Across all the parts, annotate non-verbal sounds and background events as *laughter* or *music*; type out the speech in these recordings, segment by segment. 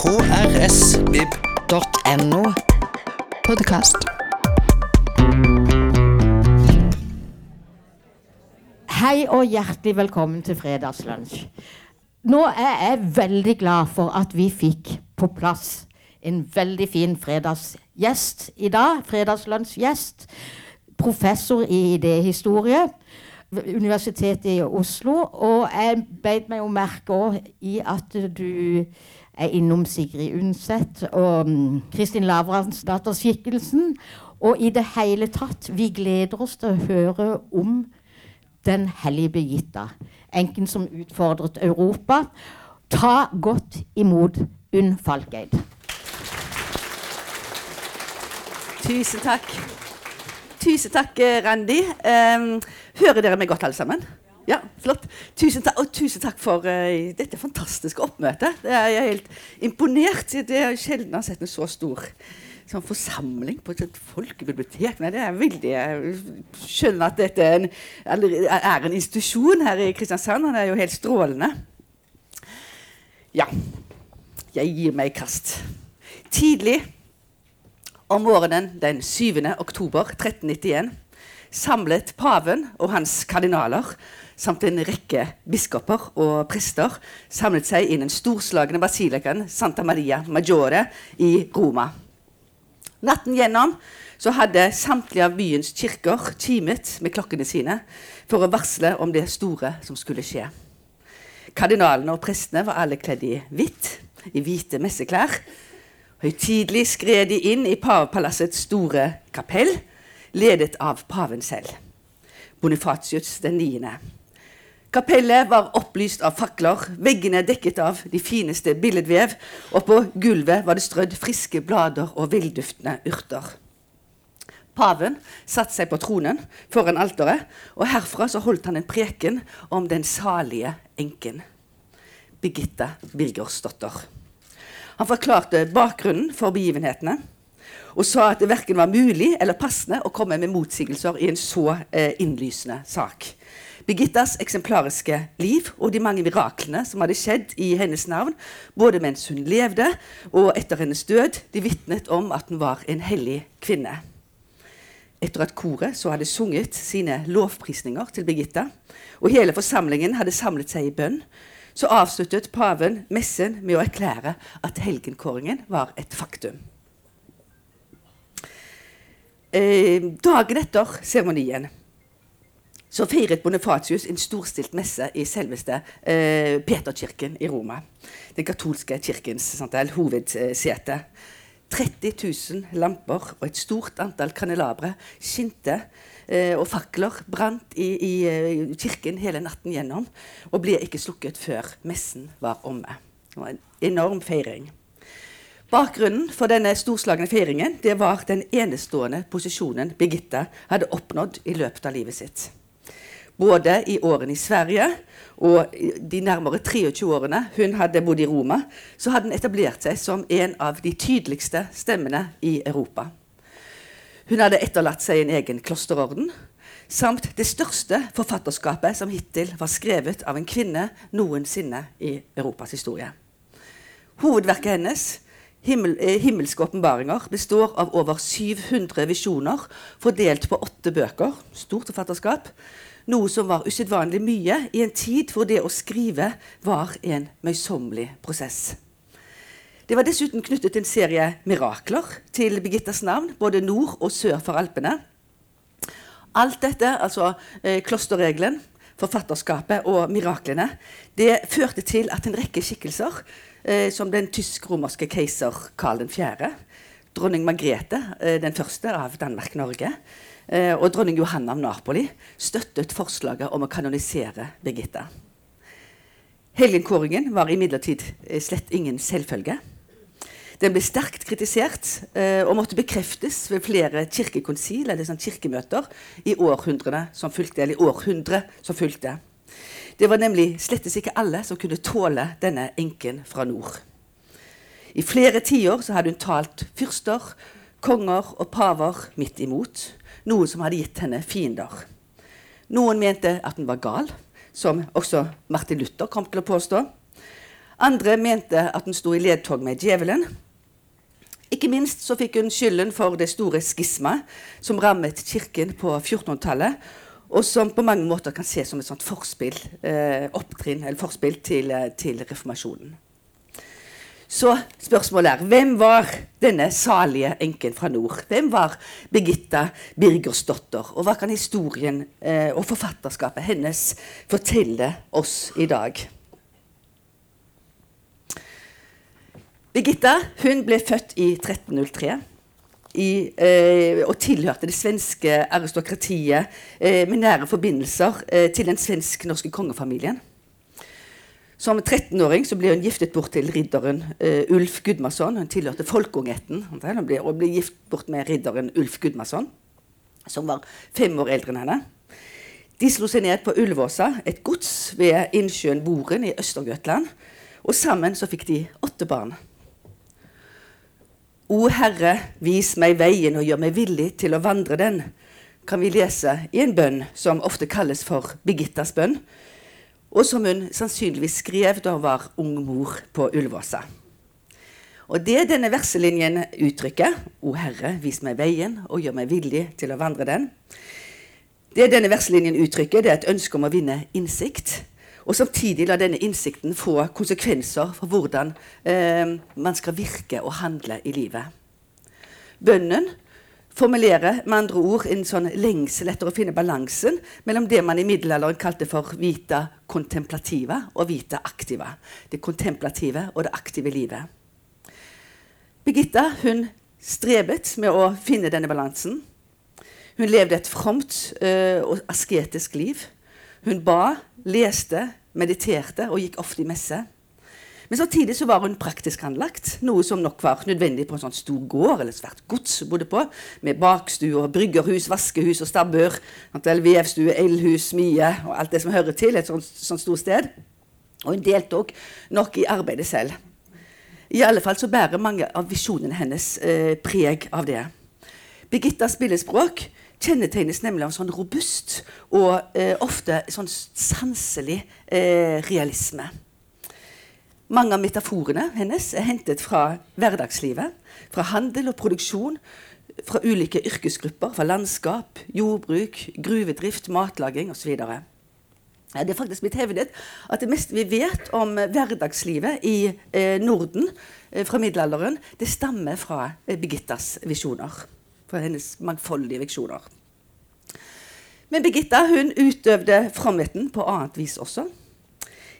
krsvib.no. Podkast. Hei og hjertelig velkommen til Fredagslunsj. Nå er jeg veldig glad for at vi fikk på plass en veldig fin fredagsgjest i dag. Fredagslunsjgjest. Professor i idéhistorie ved Universitetet i Oslo. Og jeg beit meg jo merke òg i at du er innom Sigrid Undset og mm, Kristin Lavransdatter-skikkelsen. Og i det hele tatt, vi gleder oss til å høre om den hellige Birgitta, enken som utfordret Europa. Ta godt imot Unn Falkeid. Tusen takk. Tusen takk, eh, Randi. Um, hører dere meg godt, alle sammen? Ja, flott. Tusen takk, og tusen takk for uh, dette fantastiske oppmøtet. Er jeg helt imponert. Det er sjelden jeg har sett en så stor sånn forsamling på et folkebibliotek. Nei, det er veldig Jeg skjønner at dette er en, er en institusjon her i Kristiansand. det er jo helt strålende. Ja. Jeg gir meg i kast. Tidlig om morgenen den 7. oktober 1391 samlet paven og hans kardinaler samt en rekke biskoper og prester samlet seg i den storslagne basilikaen Santa Maria Maggiore i Roma. Natten gjennom så hadde samtlige av byens kirker kimet med klokkene sine for å varsle om det store som skulle skje. Kardinalene og prestene var alle kledd i hvitt, i hvite messeklær. Høytidelig skred de inn i pavepalassets store kapell, ledet av paven selv, Bonifatius den 9. Kapellet var opplyst av fakler, veggene dekket av de fineste billedvev, og på gulvet var det strødd friske blader og velduftende urter. Paven satte seg på tronen foran alteret, og herfra så holdt han en preken om den salige enken, Birgitta Birgersdotter. Han forklarte bakgrunnen for begivenhetene og sa at det verken var mulig eller passende å komme med motsigelser i en så eh, innlysende sak. Birgittas eksemplariske liv og de mange miraklene som hadde skjedd i hennes navn, både mens hun levde og etter hennes død, de vitnet om at hun var en hellig kvinne. Etter at koret så hadde sunget sine lovprisninger til Birgitta, og hele forsamlingen hadde samlet seg i bønn, så avsluttet paven messen med å erklære at helgenkåringen var et faktum. Eh, dagen etter seremonien så feiret Bonifatius en storstilt messe i selveste eh, Peterkirken i Roma. Den katolske kirkens sant, hovedsete. 30 000 lamper og et stort antall kanelabre skinte, eh, og fakler brant i, i i, kirken hele natten gjennom og ble ikke slukket før messen var omme. Det var en enorm feiring. Bakgrunnen for denne storslagne feiringen det var den enestående posisjonen Birgitta hadde oppnådd i løpet av livet sitt. Både i årene i Sverige og de nærmere 23 årene hun hadde bodd i Roma, så hadde hun etablert seg som en av de tydeligste stemmene i Europa. Hun hadde etterlatt seg en egen klosterorden, samt det største forfatterskapet som hittil var skrevet av en kvinne noensinne i Europas historie. Hovedverket hennes, Himmel, eh, 'Himmelske åpenbaringer', består av over 700 visjoner fordelt på åtte bøker. Stort forfatterskap noe som var usedvanlig mye i en tid hvor det å skrive var en møysommelig prosess. Det var dessuten knyttet en serie mirakler til Birgittas navn, både nord og sør for Alpene. Alt dette, altså eh, klosterregelen, forfatterskapet og miraklene, det førte til at en rekke skikkelser, eh, som den tysk-romerske keiser Karl 4., dronning Margrethe eh, den første av Danmark-Norge, eh, og dronning Johanna av Napoli støttet forslaget om å kanonisere Birgitta. Helgenkåringen var imidlertid eh, slett ingen selvfølge. Den ble sterkt kritisert eh, og måtte bekreftes ved flere kirkekonsil eller sånn kirkemøter i århundrene som fulgte, eller i århundre som fulgte. Det var nemlig slettes ikke alle som kunne tåle denne enken fra nord. I flere tiår hadde hun talt fyrster, konger og paver midt imot noe som hadde gitt henne fiender. Noen mente at hun var gal, som også Martin Luther kom til å påstå. Andre mente at hun sto i ledtog med djevelen. Ikke minst så fikk hun skylden for det store skismaet som rammet kirken på 1400-tallet, og som på mange måter kan ses som et sånt forspill, eh, opptrinn, eller forspill til, eh, til reformasjonen. Så spørsmålet er hvem var denne salige enken fra nord? Hvem var Birgitta Birgersdotter? Og hva kan historien eh, og forfatterskapet hennes fortelle oss i dag? Birgitta hun ble født i 1303 i, eh, og tilhørte det svenske aristokratiet eh, med nære forbindelser eh, til den svensk-norske kongefamilien. Som 13-åring ble hun giftet bort til ridderen uh, Ulf Gudmarsson. Hun tilhørte folkeungheten. og ble gift bort med ridderen Ulf Gudmarsson, som var fem år eldre enn henne. De slo seg ned på Ulvåsa, et gods ved innsjøen Boren i Østergøtland. Og sammen så fikk de åtte barn. O Herre, vis meg veien og gjør meg villig til å vandre den, kan vi lese i en bønn som ofte kalles for Birgittas bønn, og som hun sannsynligvis skrev da hun var ung mor på Ulvåsa. Og det denne verselinjen uttrykker, O Herre, vis meg veien og gjør meg villig til å vandre den, det denne verselinjen uttrykker, det er et ønske om å vinne innsikt og samtidig la denne innsikten få konsekvenser for hvordan eh, man skal virke og handle i livet. Bønnen formulerer med andre ord en sånn lengsel etter å finne balansen mellom det man i middelalderen kalte for vita contemplativa og vita activa. Det kontemplative og det aktive livet. Birgitta hun strebet med å finne denne balansen. Hun levde et fromt uh, og asketisk liv. Hun ba, leste, mediterte og gikk ofte i messe. Men samtidig så var hun praktisk anlagt, noe som nok var nødvendig på en sånn stor gård eller svært gods hun bodde på, med bakstue, bryggerhus, vaskehus og stabbur, vevstue, eldhus, smie og alt det som hører til et sånt, sånt stort sted. Og hun deltok nok i arbeidet selv. I alle fall så bærer mange av visjonene hennes eh, preg av det. Birgittas billedspråk kjennetegnes nemlig av sånn robust og eh, ofte sånn sanselig eh, realisme. Mange av metaforene hennes er hentet fra hverdagslivet, fra handel og produksjon, fra ulike yrkesgrupper, fra landskap, jordbruk, gruvedrift, matlaging osv. Ja, det er faktisk blitt hevdet at det meste vi vet om hverdagslivet i eh, Norden eh, fra middelalderen, det stammer fra eh, Birgittas visjoner Fra hennes mangfoldige visjoner. Men Birgitta hun utøvde fromheten på annet vis også.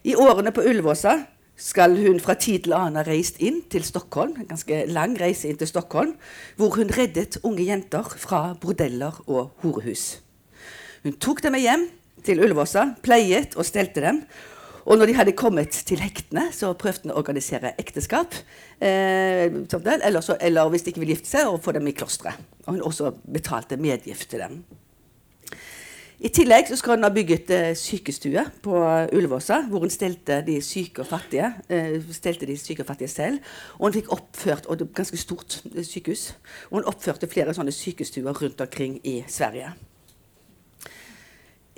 I årene på Ullevåsa skal hun fra tid til annen ha reist inn til Stockholm, en ganske lang reise inn til Stockholm, hvor hun reddet unge jenter fra bordeller og horehus. Hun tok dem med hjem til Ullevåsa, pleiet og stelte dem, og når de hadde kommet til hektene, så prøvde han å organisere ekteskap. Eh, eller, så, eller, hvis de ikke ville gifte seg, å få dem i klosteret. Og hun også betalte medgift til dem. I tillegg skal hun ha bygget eh, sykestue på Ullevåsa, hvor hun stelte de syke og fattige, eh, stelte de syke og fattige selv. Og hun fikk oppført og det var ganske stort eh, sykehus. Og hun oppførte flere sånne sykestuer rundt omkring i Sverige.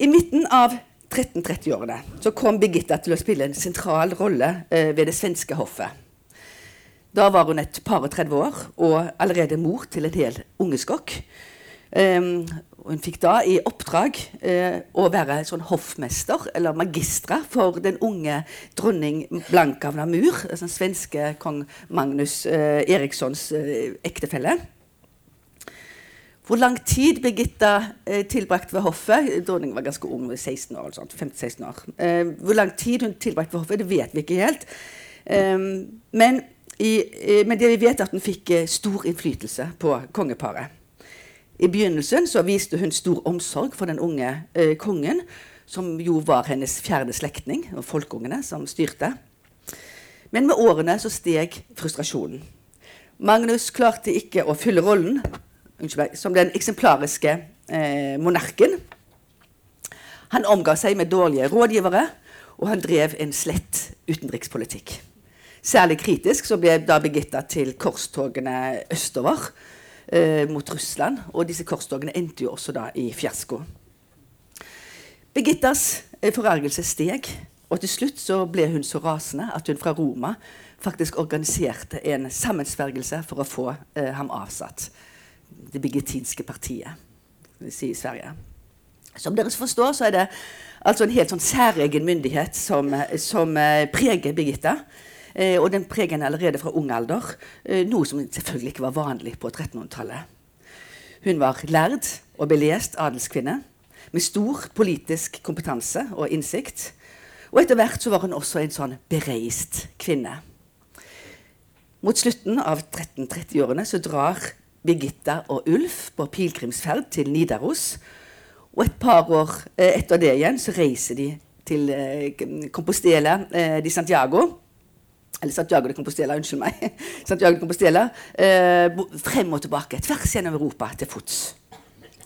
I midten av 1330-årene så kom Birgitta til å spille en sentral rolle eh, ved det svenske hoffet. Da var hun et par og 30 år og allerede mor til en hel ungeskokk. Um, hun fikk da i oppdrag eh, å være sånn hoffmester, eller magistra, for den unge dronning Blanka av Namur, den svenske kong Magnus eh, Erikssons eh, ektefelle. Hvor lang tid Birgitta eh, tilbrakte ved hoffet Dronningen var ganske ung, 16 år, 15-16 år. Eh, hvor lang tid hun tilbrakte ved hoffet, det vet vi ikke helt. Eh, men, i, eh, men, det vi vet, er at hun fikk eh, stor innflytelse på kongeparet. I begynnelsen så viste hun stor omsorg for den unge eh, kongen, som jo var hennes fjerde slektning, og folkeungene som styrte. Men med årene så steg frustrasjonen. Magnus klarte ikke å fylle rollen som den eksemplariske eh, monarken. Han omga seg med dårlige rådgivere, og han drev en slett utenrikspolitikk. Særlig kritisk så ble da Birgitta til korstogene østover eh, mot Russland. Og disse korstogene endte jo også da i fiasko. Birgittas eh, forargelse steg, Og til slutt så ble hun så rasende at hun fra Roma faktisk organiserte en sammensvergelse for å få eh, ham avsatt. Det bigetinske partiet i Sverige. Som dere forstår, så er det altså en helt sånn særegen myndighet som, som eh, preger Birgitta. Eh, og den preger henne allerede fra ung alder, eh, noe som selvfølgelig ikke var vanlig på 1300-tallet. Hun var lærd og belest adelskvinne med stor politisk kompetanse og innsikt. Og etter hvert så var hun også en sånn bereist kvinne. Mot slutten av 1330-årene så drar Birgitta og Ulf på pilegrimsferd til Nidaros. Og et par år eh, etter det igjen så reiser de til Compostela eh, di Santiago. Eller Santiago de Compostela, unnskyld meg. *laughs* Santiago de Compostela, Frem og tilbake, tvers gjennom Europa, til fots.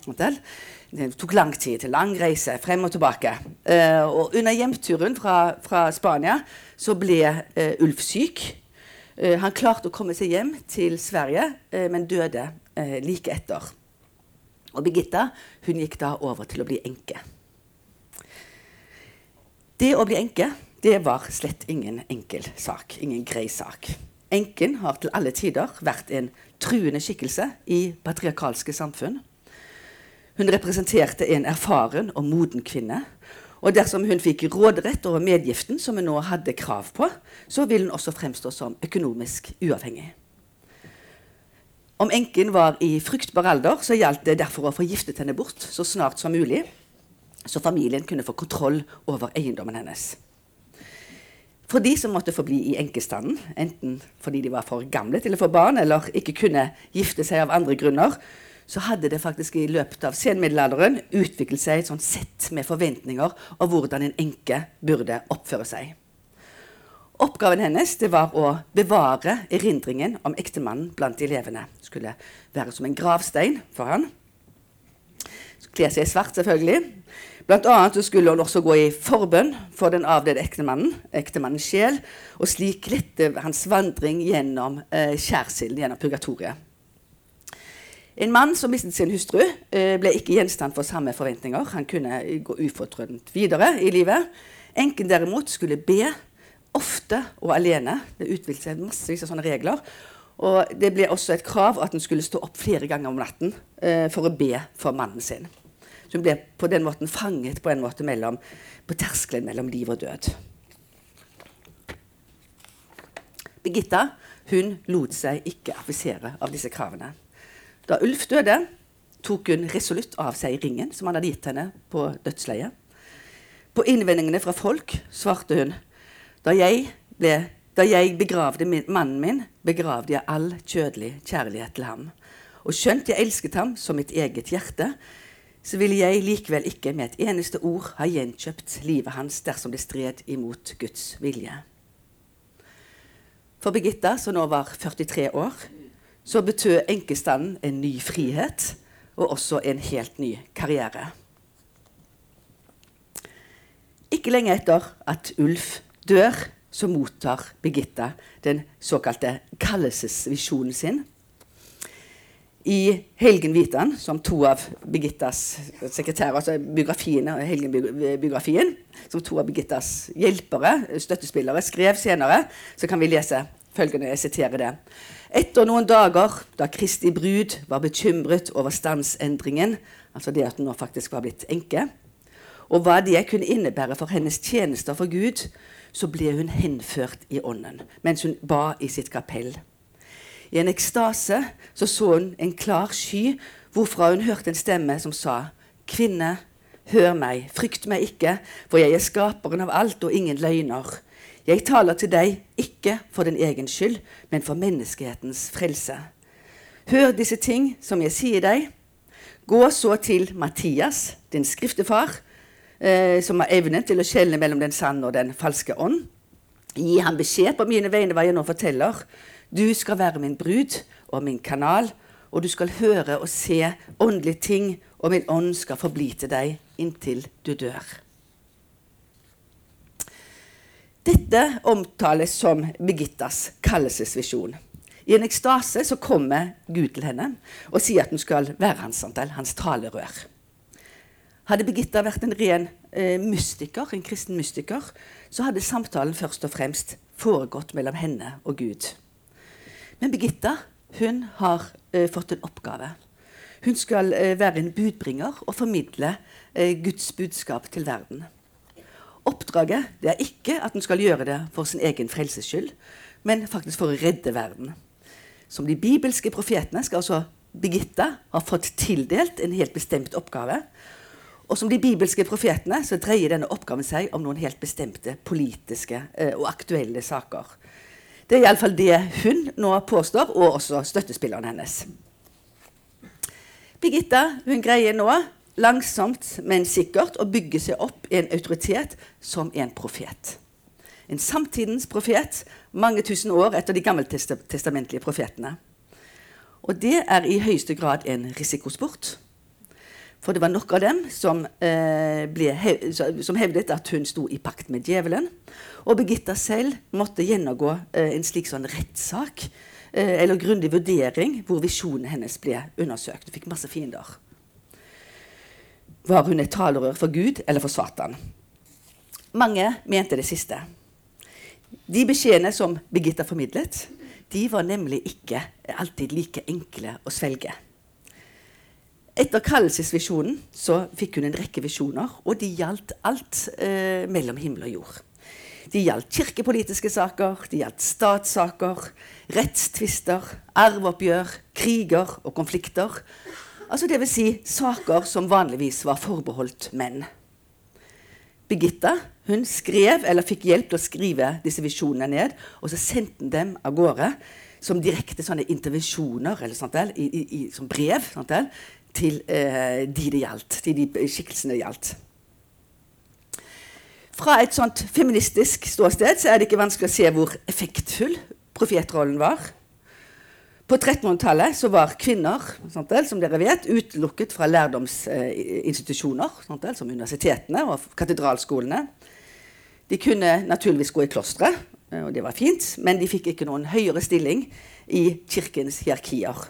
Det tok lang tid. Lang reise frem og tilbake. og under hjemturen fra, fra Spania så ble Ulf syk. Eh, han klarte å komme seg hjem til Sverige, eh, men døde eh, like etter. Og Birgitta hun gikk da over til å bli enke. Det å bli enke det var slett ingen enkel sak. Ingen grei sak. Enken har til alle tider vært en truende skikkelse i patriarkalske samfunn. Hun representerte en erfaren og moden kvinne og dersom hun fikk råderett over medgiften, som hun nå hadde krav på, så ville hun også fremstå som økonomisk uavhengig. Om enken var i fruktbar alder, så gjaldt det derfor å få giftet henne bort så snart som mulig, så familien kunne få kontroll over eiendommen hennes. For de som måtte forbli i enkestanden, enten fordi de var for gamle til å få barn, eller ikke kunne gifte seg av andre grunner, så hadde det faktisk i løpet av senmiddelalderen utviklet seg et sånt sett med forventninger av hvordan en enke burde oppføre seg. Oppgaven hennes var å bevare erindringen om ektemannen blant elevene. Skulle være som en gravstein for han. Kle seg i svart, selvfølgelig. Blant annet skulle hun også gå i forbønn for den avdøde ektemannen, ektemannens sjel, og slik lette hans vandring gjennom eh, skjærsilden, gjennom purgatoriet. En mann som mistet sin hustru, eh, ble ikke gjenstand for samme forventninger. Han kunne gå ufortrødent videre i livet. Enken derimot skulle be ofte og alene. Det utviklet seg massevis av sånne regler. Og det ble også et krav at hun skulle stå opp flere ganger om natten eh, for å be for mannen sin. Hun ble på den måten fanget på en måte mellom, på terskelen mellom liv og død. Birgitta hun lot seg ikke affisere av disse kravene. Da Ulf døde, tok hun resolutt av seg ringen som han hadde gitt henne på dødsleiet. På innvendingene fra folk svarte hun da jeg, ble, da jeg begravde min, mannen min, begravde jeg all kjødelig kjærlighet til ham. Og skjønt jeg elsket ham som mitt eget hjerte, så ville jeg likevel ikke med et eneste ord ha gjenkjøpt livet hans dersom det stred imot Guds vilje. For Birgitta, som nå var 43 år, så betød enkestanden en ny frihet og også en helt ny karriere. Ikke lenge etter at Ulf dør, så mottar Birgitta den såkalte kallelsesvisjonen sin. I Helgen som to av Birgittas sekretærer, altså biografien, Helgen-biografien, som to av Birgittas hjelpere, støttespillere, skrev senere, så kan vi lese følgende, jeg siterer det. Etter noen dager, da Kristi brud var bekymret over standsendringen, altså det at hun nå faktisk var blitt enke, og hva det kunne innebære for hennes tjenester for Gud, så ble hun henført i ånden mens hun ba i sitt kapell. I en ekstase så, så hun en klar sky, hvorfra hun hørte en stemme som sa, Kvinne, hør meg, frykt meg ikke, for jeg er skaperen av alt og ingen løgner. Jeg taler til deg ikke for din egen skyld, men for menneskehetens frelse. Hør disse ting som jeg sier deg. Gå så til Mattias, din skriftefar, eh, som har evne til å skjelne mellom den sanne og den falske ånd. Gi ham beskjed på mine vegne hva jeg nå forteller. Du skal være min brud og min kanal, og du skal høre og se åndelige ting, og min ånd skal forbli til deg inntil du dør. Dette omtales som Birgittas kallelsesvisjon. I en ekstase så kommer Gud til henne og sier at hun skal være hans, hans talerør. Hadde Birgitta vært en ren eh, mystiker, en kristen mystiker, så hadde samtalen først og fremst foregått mellom henne og Gud. Men Birgitta hun har eh, fått en oppgave. Hun skal eh, være en budbringer og formidle eh, Guds budskap til verden. Oppdraget er ikke at hun skal gjøre det for sin egen frelses skyld, men faktisk for å redde verden. Som de bibelske profetene skal altså Birgitta ha fått tildelt en helt bestemt oppgave. Og som de bibelske profetene så dreier denne oppgaven seg om noen helt bestemte politiske eh, og aktuelle saker. Det er iallfall det hun nå påstår, og også støttespilleren hennes. Birgitta hun greier nå langsomt, men sikkert å bygge seg opp en autoritet som en profet. En samtidens profet mange tusen år etter de gammeltestamentlige profetene. Og det er i høyeste grad en risikosport. For det var nok av dem som, eh, hev som hevdet at hun sto i pakt med djevelen. Og Birgitta selv måtte gjennomgå eh, en slik sånn rettssak eh, eller grundig vurdering hvor visjonen hennes ble undersøkt. Hun fikk masse fiender. Var hun et talerør for Gud eller for Satan? Mange mente det siste. De beskjedene som Birgitta formidlet, de var nemlig ikke alltid like enkle å svelge. Etter kallelsesvisjonen så fikk hun en rekke visjoner, og de gjaldt alt eh, mellom himmel og jord. De gjaldt kirkepolitiske saker, de gjaldt statssaker, rettstvister, arveoppgjør, kriger og konflikter. Altså Dvs. Si, saker som vanligvis var forbeholdt menn. Birgitta hun skrev, eller fikk hjelp til å skrive disse visjonene ned, og så sendte hun dem av gårde som direkte sånne intervensjoner, eller sånt der, i, i, som brev sånt der, til eh, de det gjaldt, til de skikkelsene det gjaldt. Fra et sånt feministisk ståsted så er det ikke vanskelig å se hvor effektfull profetrollen var. På 1300-tallet så var kvinner sant, som dere vet, utelukket fra lærdomsinstitusjoner, sant, som universitetene og katedralskolene. De kunne naturligvis gå i klostre, og det var fint, men de fikk ikke noen høyere stilling i kirkens hierarkier.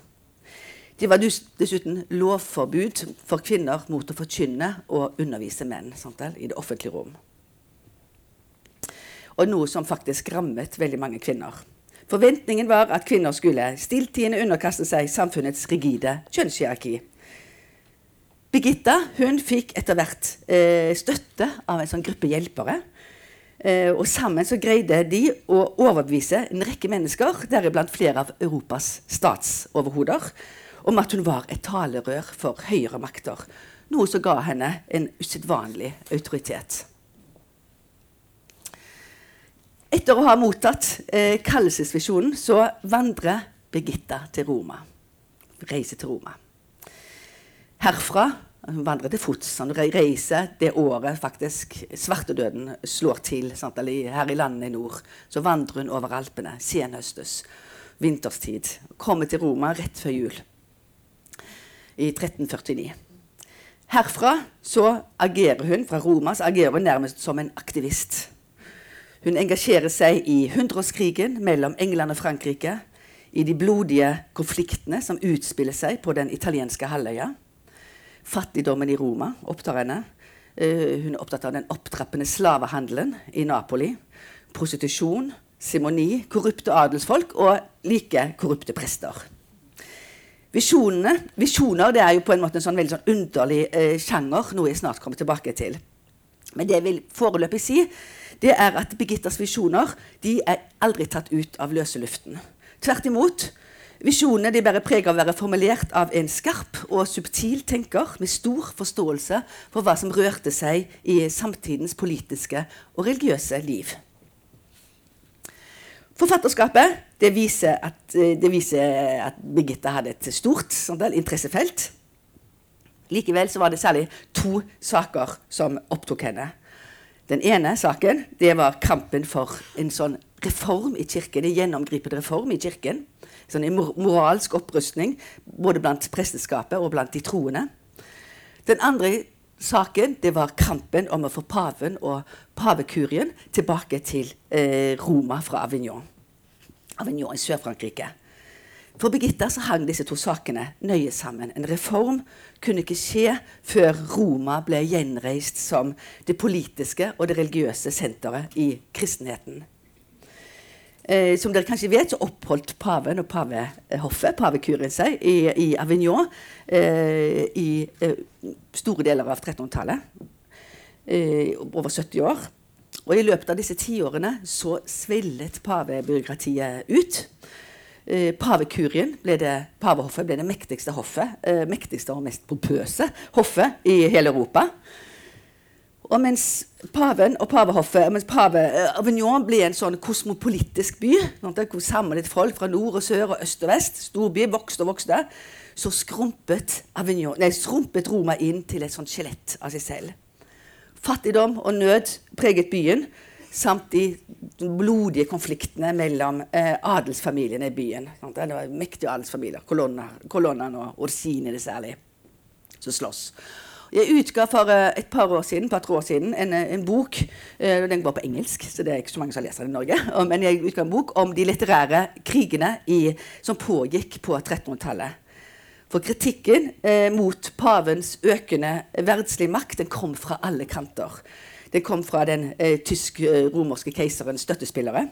Det var dessuten lovforbud for kvinner mot å forkynne og undervise menn sant, i det offentlige rom. Og noe som faktisk rammet veldig mange kvinner. Forventningen var at kvinner skulle stilltiende underkaste seg samfunnets rigide kjønnshierarki. Birgitta hun fikk etter hvert eh, støtte av en sånn gruppe hjelpere. Eh, og sammen så greide de å overbevise en rekke mennesker, deriblant flere av Europas statsoverhoder, om at hun var et talerør for høyere makter, noe som ga henne en usedvanlig autoritet. Etter å ha mottatt eh, kallelsesvisjonen så vandrer Birgitta til Roma. Reiser til Roma. Herfra hun vandrer til fots. Han reiser det året faktisk svartedøden slår til. Sant? her i landet i nord. Så vandrer hun over Alpene senhøstes, vinterstid. Kommer til Roma rett før jul i 1349. Herfra så agerer hun fra Roma så agerer hun nærmest som en aktivist. Hun engasjerer seg i hundreårskrigen mellom England og Frankrike, i de blodige konfliktene som utspiller seg på den italienske halvøya. Fattigdommen i Roma opptar henne. Uh, hun er opptatt av den opptrappende slavehandelen i Napoli. Prostitusjon, simoni, korrupte adelsfolk og like korrupte prester. Visjonene, visjoner det er jo på en måte en sånn veldig sånn underlig eh, sjanger, noe jeg snart kommer tilbake til. Men det jeg vil foreløpig si, det er at Birgittas visjoner de er aldri tatt ut av løse luften. Tvert imot. Visjonene de bærer preg av å være formulert av en skarp og subtil tenker med stor forståelse for hva som rørte seg i samtidens politiske og religiøse liv. Forfatterskapet det viser at, eh, det viser at Birgitta hadde et stort sånn interessefelt. Likevel var det særlig to saker som opptok henne. Den ene saken det var kampen for en sånn reform i kirken, en gjennomgripende reform i kirken. Sånn en moralsk opprustning både blant presteskapet og blant de troende. Den andre saken det var kampen om å få paven og pavekurien tilbake til eh, Roma fra Avignon. Avignon i Sør-Frankrike. For Birgitta så hang disse to sakene nøye sammen. En reform kunne ikke skje før Roma ble gjenreist som det politiske og det religiøse senteret i kristenheten. Eh, som dere kanskje vet, så oppholdt paven og pavehoffet, pavekurien, seg i, i Avignon eh, i eh, store deler av 1300-tallet. Eh, over 70 år. Og i løpet av disse tiårene så svillet pavebyråkratiet ut. Eh, pavekurien ble det, pavehoffet ble det mektigste hoffet, eh, mektigste og mest pompøse hoffet i hele Europa. Og mens paven og pavehoffet mens pave, eh, Avignon ble en sånn kosmopolitisk by, hvor samlet folk fra nord og sør og øst og vest, storby, vokste og vokste, så skrumpet, Avignon, nei, skrumpet Roma inn til et sånt skjelett av seg selv. Fattigdom og nød preget byen, samt de blodige konfliktene mellom eh, adelsfamiliene i byen. Det var mektige adelsfamilier, kolonnaen og Orsini særlig, som slåss. Jeg utga for uh, et par år siden, par år siden en, eh, en bok. Uh, den går på engelsk, så det er ikke så mange som leser den i Norge. Men jeg utga en bok om de litterære krigene i, som pågikk på 1300-tallet. For kritikken mot pavens økende verdslige makt den kom fra alle kanter. Den kom fra den eh, tysk-romerske keiserens støttespillere.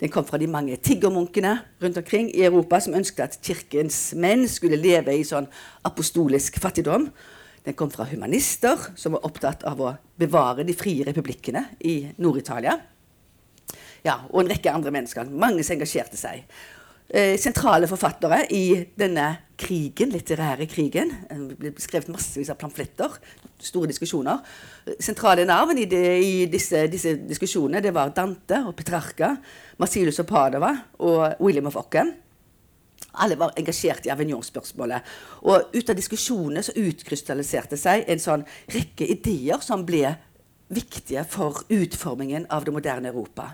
Den kom fra de mange tiggermunkene rundt omkring i Europa som ønsket at kirkens menn skulle leve i sånn apostolisk fattigdom. Den kom fra humanister som var opptatt av å bevare de frie republikkene i Nord-Italia. Ja, og en rekke andre mennesker. Mange som engasjerte seg. Eh, sentrale forfattere i denne krigen, litterære krigen. Det ble skrevet massevis av pamfletter. Store diskusjoner. Sentrale navn i, de, i disse, disse, diskusjonene det var Dante og Petrarca, Marcilus og Padova og William of Ockham. Alle var engasjert i Avignon-spørsmålet. Og ut av diskusjonene så utkrystalliserte seg en sånn rekke ideer som ble viktige for utformingen av det moderne Europa.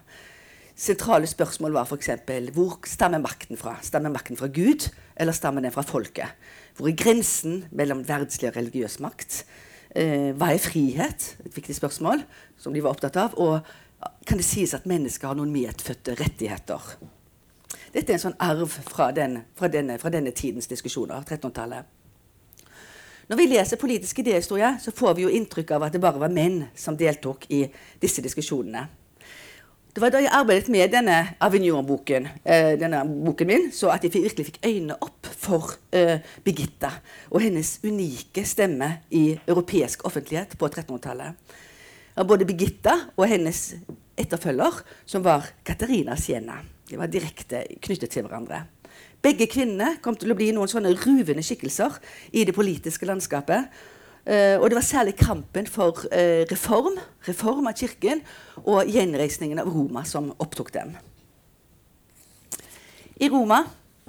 Sentrale spørsmål var f.eks.: Hvor stammer makten fra? Stammer makten fra Gud, eller stammer den fra folket? Hvor er grensen mellom verdslig og religiøs makt? Eh, hva er frihet? Et viktig spørsmål som de var opptatt av. Og kan det sies at mennesker har noen medfødte rettigheter? Dette er en sånn arv fra, den, fra, denne, fra denne, tidens diskusjoner, 1300-tallet. Når vi leser politisk idéhistorie, så får vi jo inntrykk av at det bare var menn som deltok i disse diskusjonene. Det var da jeg arbeidet med denne Avignon-boken eh, denne boken min, så at jeg virkelig fikk øynene opp for eh, Birgitta og hennes unike stemme i europeisk offentlighet på 1300-tallet. Både Birgitta og hennes etterfølger, som var Katarina Siena. De var direkte knyttet til hverandre. Begge kvinnene kom til å bli noen sånne ruvende skikkelser i det politiske landskapet. Uh, og det var særlig kampen for uh, reform, reform av kirken og gjenreisningen av Roma som opptok dem. I Roma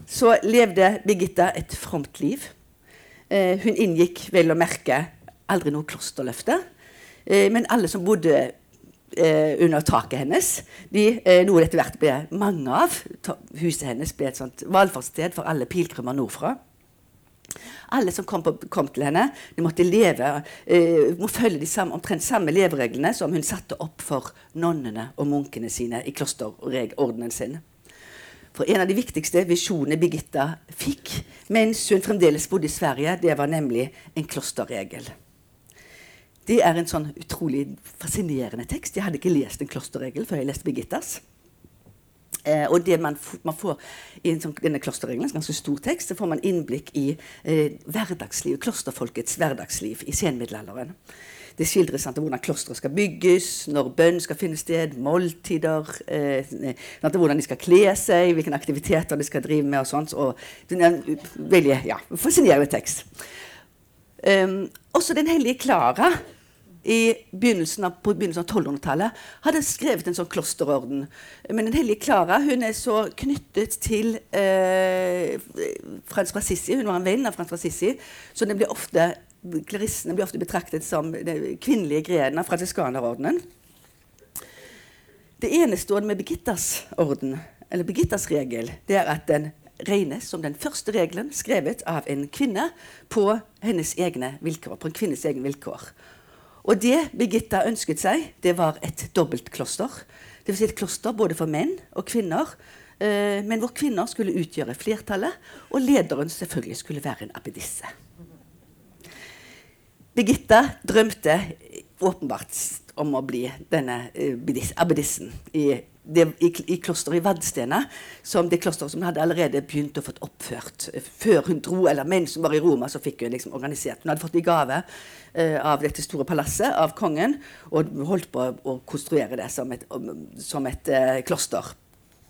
så levde Birgitta et fromt liv. Uh, hun inngikk vel å merke aldri noe klosterløfte. men alle som bodde eh, under taket hennes. De, eh, noe etter hvert ble mange av. Huset hennes ble et sånt valfartssted for alle pilegrimer nordfra. Alle som kom, på, kom, til henne, de måtte leve, eh, må følge de samme, omtrent samme levereglene som hun satte opp for nonnene og munkene sine i klosterordenen sin. For En av de viktigste visjonene Birgitta fikk mens hun fremdeles bodde i Sverige, det var nemlig en klosterregel. Det er en sånn utrolig fascinerende tekst. Jeg hadde ikke lest en klosterregel før jeg leste Birgittas. Eh, og det man, man, får i sånn, denne klosterregelen, en ganske stor tekst, så får man innblikk i eh, hverdagsliv, klosterfolkets hverdagsliv i senmiddelalderen. Det skildres sant, hvordan klosteret skal bygges, når bønn skal finne sted, måltider, eh, sant, hvordan de skal kle seg, hvilke aktiviteter de skal drive med. og sånt, og Det er en veldig ja, fascinerende tekst. Um, også Den hellige Klara begynnelsen av, på begynnelsen av 1200-tallet hadde skrevet en sånn klosterorden. Men Den hellige Klara hun er så knyttet til eh, Frans Sissi. Hun var en venn av Frans Frassisi. Så den blir ofte, klarissene blir ofte betraktet som den kvinnelige grenen av fransiskanerordenen. Det enestående med Birgittas orden, eller Birgittas regel, det er at den regnes som den første regelen skrevet av en kvinne på hennes egne vilkår. på en kvinnes egne vilkår. Og det Birgitta ønsket seg, det var et dobbeltkloster. Det vil si et kloster både for menn og kvinner. Eh, men hvor kvinner skulle utgjøre flertallet, og lederen selvfølgelig skulle være en abbedisse. Birgitta drømte åpenbart om å bli denne eh, abbedissen i, det, i, i klosteret i Vadstena, som det klosteret som hun hadde allerede begynt å få oppført før hun dro, eller mens hun var i Roma, så fikk hun liksom organisert. Hun hadde fått i gave eh, av dette store palasset av kongen, og holdt på å konstruere det som et, som et eh, kloster.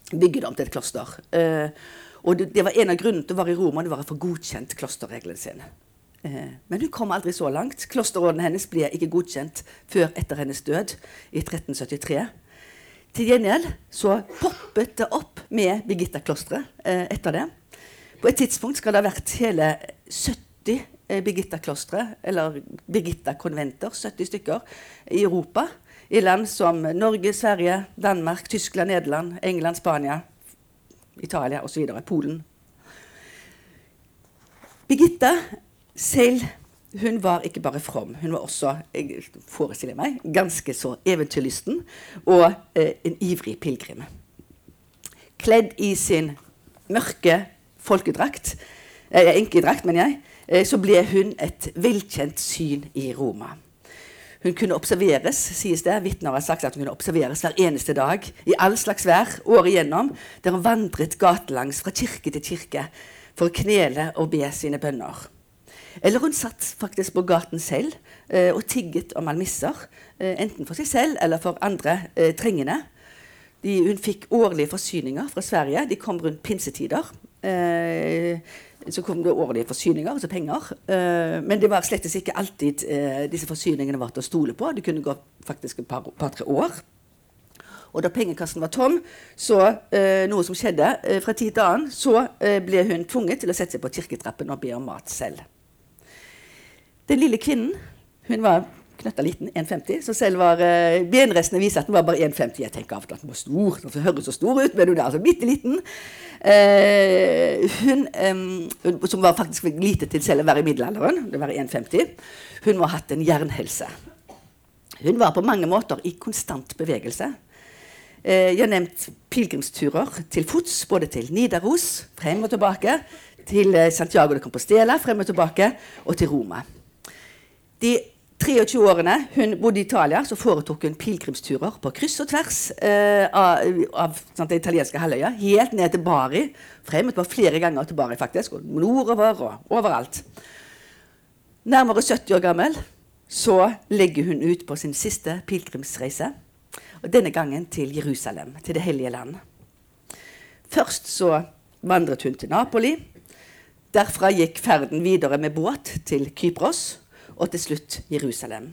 Bygge det om til et kloster. Eh, og det, det, var en av grunnene til å være i Roma, det var å få godkjent klosterreglene sine. Eh, men hun kom aldri så langt. Klosterrådene hennes ble ikke godkjent før etter hennes død i 1373. Til gjengjeld så poppet det opp med Birgitta-klosteret eh, etter det. På et tidspunkt skal det ha vært hele 70 eh, Birgitta-klostre, eller Birgitta-konventer, 70 stykker, i Europa. I land som Norge, Sverige, Danmark, Tyskland, Nederland, England, Spania, Italia osv. Polen. Birgitta selv hun var ikke bare from, hun var også jeg forestiller meg, ganske så eventyrlysten og eh, en ivrig pilegrim. Kledd i sin mørke folkedrakt, eh, enkedrakt, mener jeg, eh, så ble hun et velkjent syn i Roma. Hun kunne observeres, sies det. Vitner har sagt at hun kunne observeres hver eneste dag, i all slags vær, året igjennom, der hun vandret gatelangs fra kirke til kirke for å knele og be sine bønner. Eller hun satt faktisk på gaten selv eh, og tigget om almisser. Eh, enten for seg selv eller for andre eh, trengende. De, hun fikk årlige forsyninger fra Sverige. De kom rundt pinsetider. Eh, så kom det årlige forsyninger, altså penger. Eh, men det var slett ikke alltid eh, disse forsyningene var til å stole på. Det kunne gå faktisk et par-tre par, år. Og da pengekassen var tom, så eh, noe som skjedde eh, fra tid til annen, så eh, ble hun tvunget til å sette seg på kirketrappen og be om mat selv. Den lille kvinnen hun var knøtta liten, 1,50, så selv var uh, benrestene viser at den var bare 1,50. Jeg tenker av at den var stor, den høres så stor ut, men hun er altså bitte liten. Uh, hun, um, som var faktisk lite til selv å være i middelalderen, det var 1,50, hun må ha hatt en jernhelse. Hun var på mange måter i konstant bevegelse. Uh, jeg har nevnt pilegrimsturer til fots, både til Nidaros, frem og tilbake, til Santiago de Compostela, frem og tilbake, og til Roma. De 23 årene hun bodde i Italia, så foretok hun pilegrimsturer på kryss og tvers eh, av, av sant, det italienske halvøya. Helt ned til Bari. Frem og flere ganger til Bari, faktisk. Og nordover og overalt. Nærmere 70 år gammel så legger hun ut på sin siste pilegrimsreise. Og denne gangen til Jerusalem, til Det hellige land. Først så vandret hun til Napoli. Derfra gikk ferden videre med båt til Kypros og til slutt Jerusalem.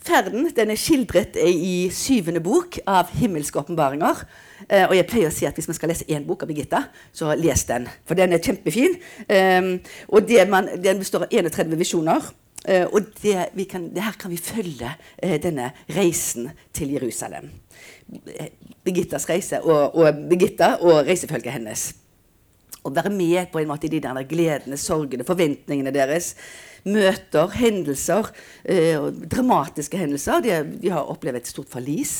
Ferden den er skildret i syvende bok av himmelske åpenbaringer. Eh, og jeg pleier å si at hvis man skal lese én bok av Birgitta, så les den. For den er kjempefin. Eh, og man, den består av 31 visjoner. Eh, og det, kan, det her kan vi følge uh, denne reisen til Jerusalem. Birgittas reise og, og Birgitta og reisefølget hennes. Å være med på en måte i de der gledene, sorgene, forventningene deres møter, hendelser, eh, dramatiske hendelser. De, de, har opplevd et stort forlis.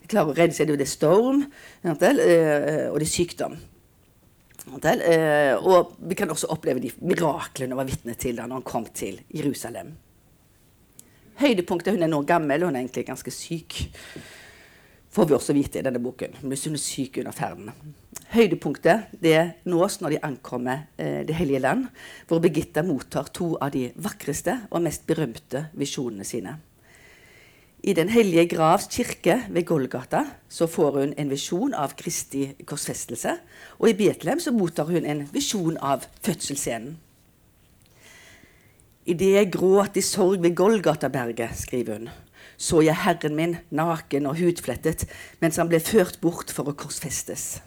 De klarer å redde seg. Det er storm, eh, og det er sykdom. Eh, og vi kan også oppleve de miraklene hun var vitne til da hun kom til Jerusalem. Høydepunktet Hun er nå gammel, hun er egentlig ganske syk får vi også vite i denne boken. Hun er syk under ferden. Høydepunktet det nås når de ankommer eh, Det hellige land, hvor Birgitta mottar to av de vakreste og mest berømte visjonene sine. I Den hellige gravs kirke ved Golgata så får hun en visjon av Kristi korsfestelse. Og i Betlehem så mottar hun en visjon av fødselsscenen. Idet jeg gråt i sorg ved Golgataberget, skriver hun, så jeg Herren min naken og hudflettet mens han ble ført bort for å korsfestes.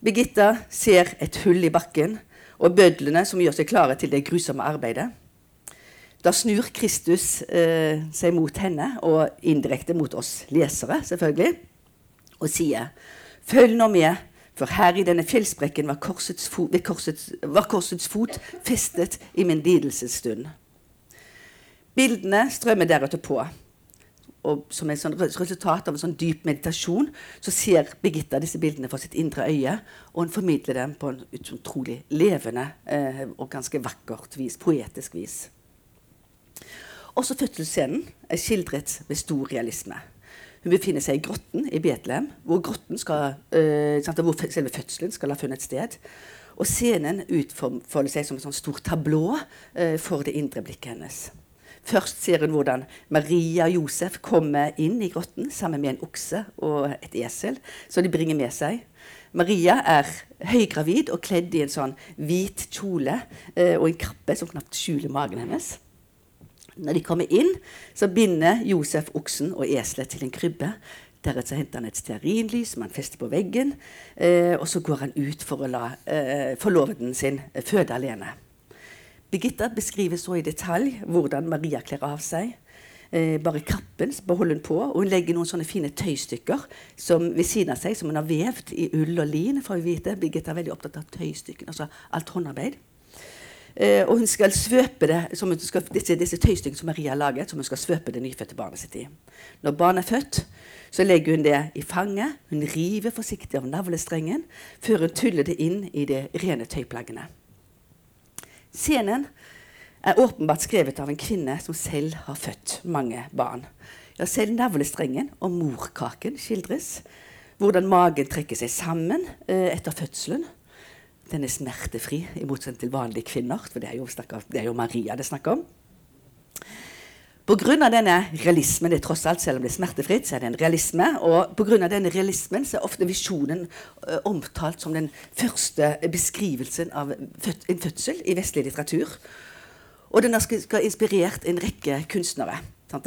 Birgitta ser et hull i bakken og bødlene som gjør seg klare til det grusomme arbeidet. Da snur Kristus eh, seg mot henne, og indirekte mot oss lesere, selvfølgelig, og sier Følg nå med, for her i denne fjellsprekken var korsets, fot, korsets, var korsets fot festet i min lidelsesstund. Bildene strømmer deretter på. og som et resultat av en sånn dyp meditasjon så ser Birgitta disse bildene fra sitt indre øye, og hun formidler dem på en utrolig levende eh, og ganske vakkert vis, poetisk vis. Også fødselsscenen er skildret med stor realisme. Hun befinner seg i grotten i Betlehem, hvor, skal, øh, hvor selve fødselen skal ha funnet sted. Og scenen utfolder seg som et stort tablå øh, for det indre blikket hennes. Først ser hun hvordan Maria og Josef kommer inn i grotten sammen med en okse og et esel som de bringer med seg. Maria er høygravid og kledd i en sånn hvit kjole eh, og en kappe som knapt skjuler magen hennes. Når de kommer inn, så binder Josef oksen og eselet til en krybbe. Deretter henter han et stearinlys som han fester på veggen, eh, og så går han ut for å la eh, forloveden sin føde alene. Birgitta beskriver så i detalj hvordan Maria kler av seg. Eh, bare kappen beholder hun på, og hun legger noen sånne fine tøystykker som ved siden av seg som hun har vevd i ull og lin. for å vite. Birgitta er veldig opptatt av tøystykkene, altså alt håndarbeid. Eh, og hun skal svøpe det, skal, disse, disse tøystykkene som Maria har laget, som hun skal svøpe det nyfødte barnet sitt i. Når barnet er født, så legger hun det i fanget. Hun river forsiktig av navlestrengen før hun tuller det inn i de rene tøyplaggene. Scenen er åpenbart skrevet av en kvinne som selv har født mange barn. Ja, selv navlestrengen og morkaken skildres. Hvordan magen trekker seg sammen eh, etter fødselen den er smertefri, i motsetning til vanlige kvinner. For det er jo, snakker, det er jo Maria det er snakk om. Pga. denne realismen, det er tross alt, selv om det er smertefritt, så er det en realisme. Og pga. denne realismen så er ofte visjonen uh, omtalt som den første beskrivelsen av fød en fødsel i vestlig litteratur. Og den skal inspirert en rekke kunstnere.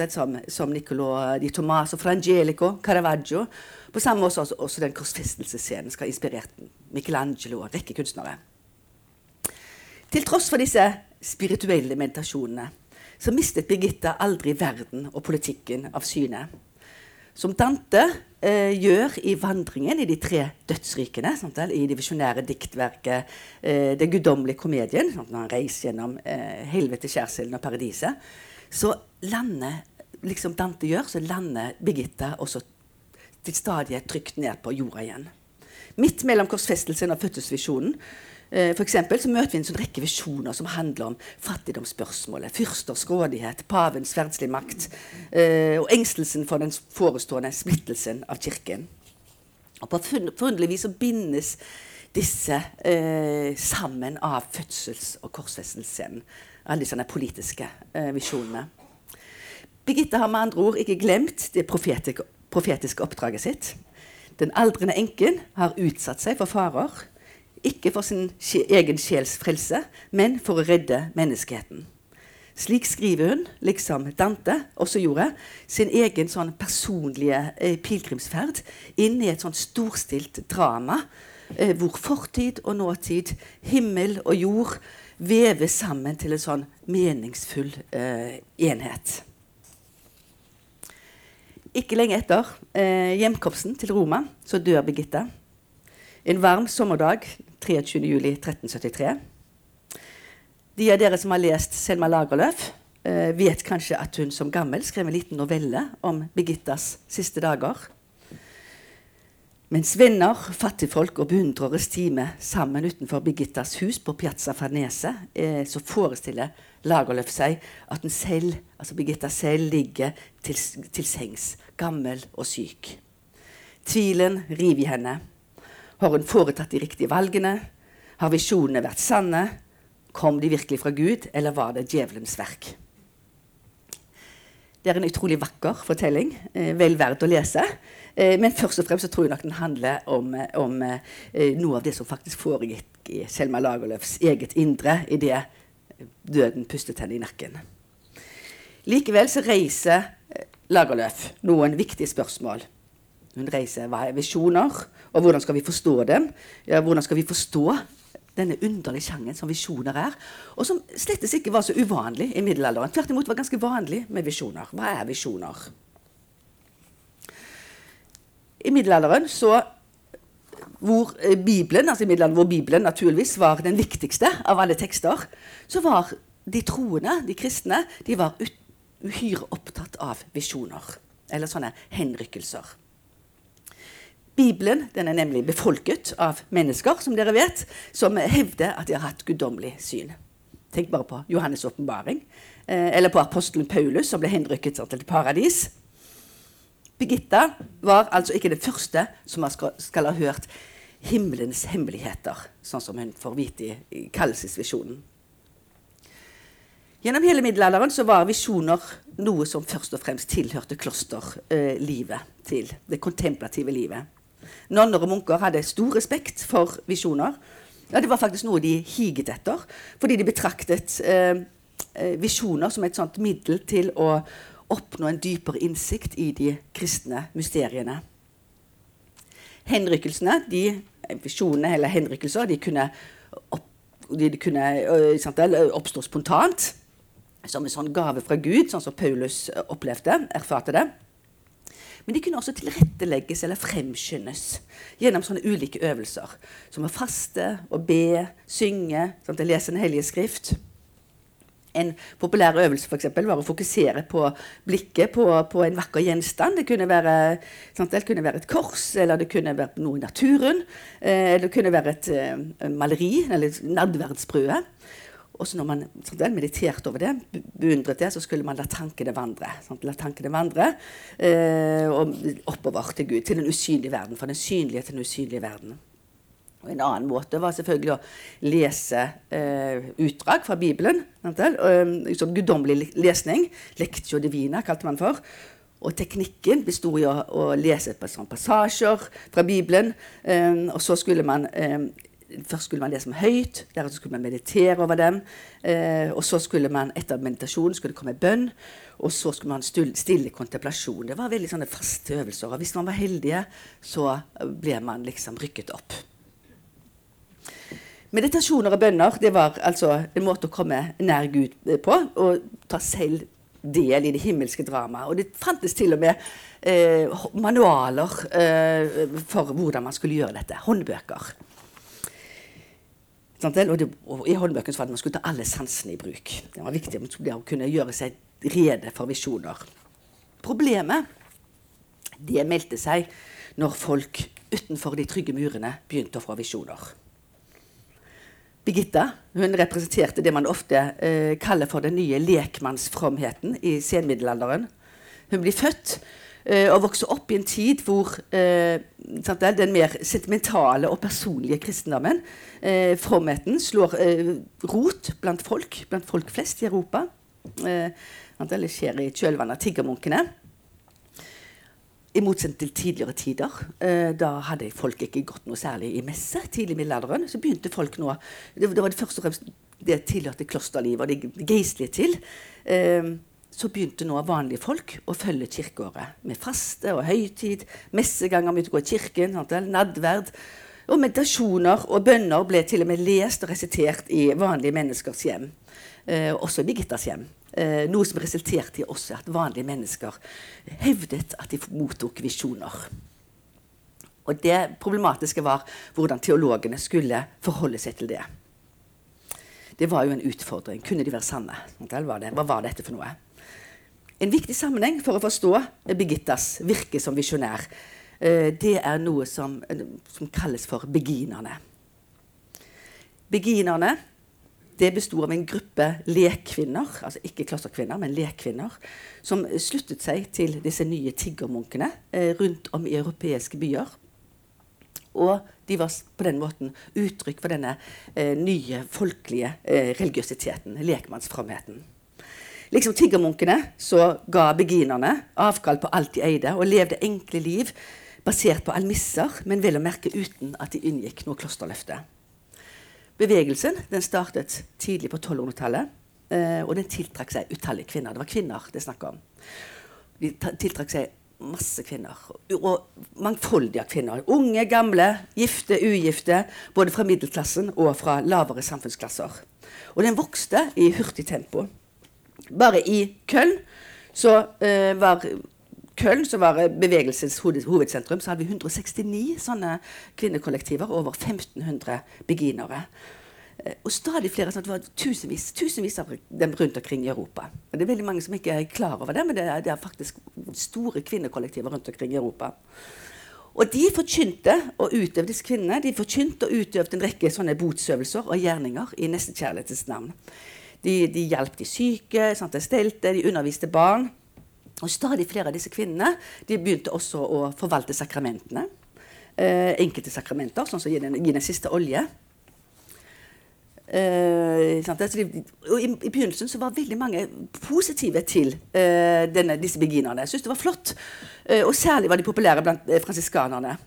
Som, som Niccolo di Tomaso, Frangelico, Caravaggio. På samme måte også, også den korsfestelsesscenen skal ha inspirert Michelangelo og en rekke kunstnere. Til tross for disse spirituelle meditasjonene så mistet Birgitta aldri verden og politikken av syne. Som Dante eh, gjør i vandringen i de tre dødsrikene, sant, i det visjonære diktverket eh, 'Den guddommelige komedien', når han reiser gjennom eh, helvete, skjærsilden og paradiset, så lander liksom Dante gjør, så lander Birgitta også til stadighet trygt ned på jorda igjen. Midt mellom korsfestelsen og fødselsvisjonen for eksempel, så møter vi en sånn rekke visjoner som handler om fattigdomsspørsmålet, fyrsters grådighet, pavens verdslige makt eh, og engstelsen for den forestående splittelsen av kirken. Og På forunderlig vis så bindes disse eh, sammen av fødsels- og korsfestelsesscenen. Alle disse politiske eh, visjonene. Birgitte har med andre ord ikke glemt det profetiske profetiske oppdraget sitt. Den aldrende enken har utsatt seg for farer, ikke for sin egen sjels frelse, men for å redde menneskeheten. Slik skriver hun, liksom Dante også gjorde, sin egen sånn personlige eh, pilegrimsferd inn i et sånn storstilt drama eh, hvor fortid og nåtid, himmel og jord veves sammen til en sånn meningsfull eh, enhet. Ikke lenge etter eh, hjemkomsten til Roma så dør Birgitte. En varm sommerdag 23.07.1373. De av dere som har lest Selma Lagerlöf, eh, vet kanskje at hun som gammel skrev en liten novelle om Birgittas siste dager. Mens venner, fattigfolk og beundrere stimer sammen utenfor Birgittas hus på Piazza Farnese, eh, så forestiller Lagerlöf seg at hun selv, altså Birgitta selv ligger til, til sengs, gammel og syk. Tvilen river i henne. Har hun foretatt de riktige valgene? Har visjonene vært sanne? Kom de virkelig fra Gud, eller var det djevelens verk? Det er en utrolig vakker fortelling, eh, vel verdt å lese. Eh, men først og fremst tror jeg nok den handler om, eh, om eh, noe av det som faktisk foregikk i Selma Lagerlöfs eget indre idet døden pustet henne i nakken. Likevel så reiser Lagerlöf noen viktige spørsmål. Hun reiser hva er visjoner, og hvordan skal vi forstå dem? Ja, hvordan skal vi forstå denne underlige sjangeren som visjoner er, og som slett ikke var så uvanlig i middelalderen. Tvert imot var ganske vanlig med visjoner. Hva er visjoner? I middelalderen så hvor eh, Bibelen, altså i middelalderen hvor Bibelen naturligvis var den viktigste av alle tekster, så var de troende, de kristne, de var uhyre opptatt av visjoner. eller sånne henrykkelser. Bibelen den er nemlig befolket av mennesker som dere vet, som hevder at de har hatt guddommelig syn. Tenk bare på Johannes' åpenbaring, eh, eller på apostelen Paulus, som ble henrykket til paradis. Birgitta var altså ikke den første som skal, skal ha hørt himmelens hemmeligheter, sånn som hun får vite i, kallelsesvisjonen. Gjennom hele middelalderen var visjoner noe som først og fremst tilhørte klosterlivet, eh, til det kontemplative livet. Nonner og munker hadde stor respekt for visjoner. Ja, Det var faktisk noe de higet etter, fordi de betraktet eh, eh, visjoner som et sånt middel til å oppnå en dypere innsikt i de kristne mysteriene. Henrykkelsene, de, visjonene eller henrykkelser, de kunne, opp, de kunne sant, oppstå spontant. Som en sånn gave fra Gud, sånn som Paulus opplevde, erfarte det. Men de kunne også tilrettelegges eller fremskyndes gjennom sånne ulike øvelser. Som å faste og be, synge, sånn lese Den hellige skrift. En populær øvelse for eksempel, var å fokusere på blikket på, på en vakker gjenstand. Det kunne, være, sant, det kunne, være, et kors, eller det kunne være noe i naturen. Eh, det kunne være et eh, maleri, eller nadverdsbrødet. Og så når man sånn, mediterte over det, beundret det, så skulle man la tankene vandre. Sånn, la tankene vandre eh, og oppover til Gud, til den usynlige verden. Fra den synlige til den usynlige verden. Og En annen måte var selvfølgelig å lese eh, utdrag fra Bibelen. Sånn guddommelig lesning. Lectio divina, kalte man for. Og teknikken besto i å, å lese sånne passasjer fra Bibelen. Eh, og så skulle man eh, Først skulle man lese dem høyt, deretter skulle man meditere over dem. Eh, og så skulle man etter meditasjonen skulle komme bønn, og så skulle man stille kontemplasjon. Det var veldig sånne faste øvelser. Og hvis man var heldige, så ble man liksom rykket opp. Meditasjoner og bønner det var altså en måte å komme nær Gud på, og ta selv del i det himmelske dramaet. Og det fantes til og med eh, manualer eh, for hvordan man skulle gjøre dette. Håndbøker. Og, det, og, I håndbøkene var det at man skulle ta alle sansene i bruk. Det var viktig å kunne gjøre seg rede for visjoner. Problemet det meldte seg når folk utenfor de trygge murene begynte å få visjoner. Birgitta hun representerte det man ofte eh, kaller for den nye lekmannsfromheten i senmiddelalderen. Hun blir født å vokse opp i en tid hvor eh, den mer sentimentale og personlige kristendommen, eh, fromheten, slår eh, rot blant folk, blant folk flest i Europa. Eh, det skjer i kjølvannet av tiggermunkene. I motsetning til tidligere tider. Eh, da hadde folk ikke gått noe særlig i messe. tidlig i middelalderen, Så begynte folk nå Det, det var det først og fremst det tilhørte klosterlivet og det geistlige til. Så begynte nå vanlige folk å følge kirkeåret. Med faste og høytid, messeganger begynte å gå i kirken, nadverd. Og meditasjoner og bønner ble til og med lest og resitert i vanlige menneskers hjem. Eh, også i Birgittas hjem. Eh, noe som resulterte i også at vanlige mennesker hevdet at de mottok visjoner. Og det problematiske var hvordan teologene skulle forholde seg til det. Det var jo en utfordring. Kunne de være sanne? Hva var, dette for noe? En viktig sammenheng for å forstå Birgittas virke som visjonær, eh, det er noe som, som kalles for beginerne. Beginerne det besto av en gruppe lekkvinner, altså ikke klosterkvinner, men lekkvinner, som sluttet seg til disse nye tiggermunkene eh, rundt om i europeiske byer. Og de var på den måten uttrykk for denne eh, nye folkelige eh, religiøsiteten, lekmannsfromheten. Liksom tiggermunkene så ga beginerne avkall på alt de eide, og levde enkle liv basert på almisser, men vel å merke uten at de inngikk noe klosterløfte. Bevegelsen den startet tidlig på 1200-tallet, eh, og den tiltrakk seg utallige kvinner. Det var kvinner det snakk om. De tiltrakk seg masse kvinner. Og mangfoldige kvinner. Unge, gamle, gifte, ugifte. Både fra middelklassen og fra lavere samfunnsklasser. Og den vokste i hurtig tempo. Bare i Köln så uh, var Köln, som var bevegelsens hovedsentrum, så hadde vi 169 sånne kvinnekollektiver. Over 1500 beginere. Eh, Og stadig flere. sånn at Det var tusenvis, tusenvis av dem rundt omkring i Europa. Det er veldig mange som ikke er klar over det, men det er, det er faktisk store kvinnekollektiver rundt omkring i Europa. Og de forkynte og utøvde disse kvinnene de forkynte og utøvde en rekke sånne botsøvelser og gjerninger i nestekjærlighetens navn. De, de hjalp de syke, sant? de stelte, de underviste barn. Og stadig flere av disse kvinnene de begynte også å forvalte sakramentene. Eh, enkelte sakramenter, sånn som den, gi den siste olje. Eh, og i, I begynnelsen så var veldig mange positive til eh, denne, disse beginerne. Syntes det var flott. Eh, og særlig var de populære blant eh, fransiskanerne.